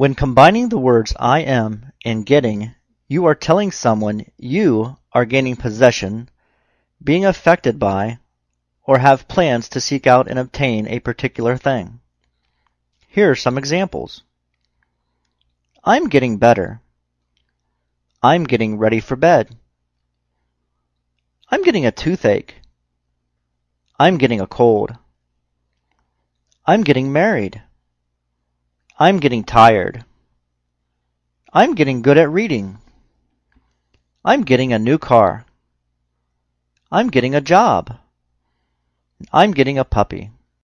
When combining the words I am and getting, you are telling someone you are gaining possession, being affected by, or have plans to seek out and obtain a particular thing. Here are some examples. I'm getting better. I'm getting ready for bed. I'm getting a toothache. I'm getting a cold. I'm getting married. I'm getting tired. I'm getting good at reading. I'm getting a new car. I'm getting a job. I'm getting a puppy.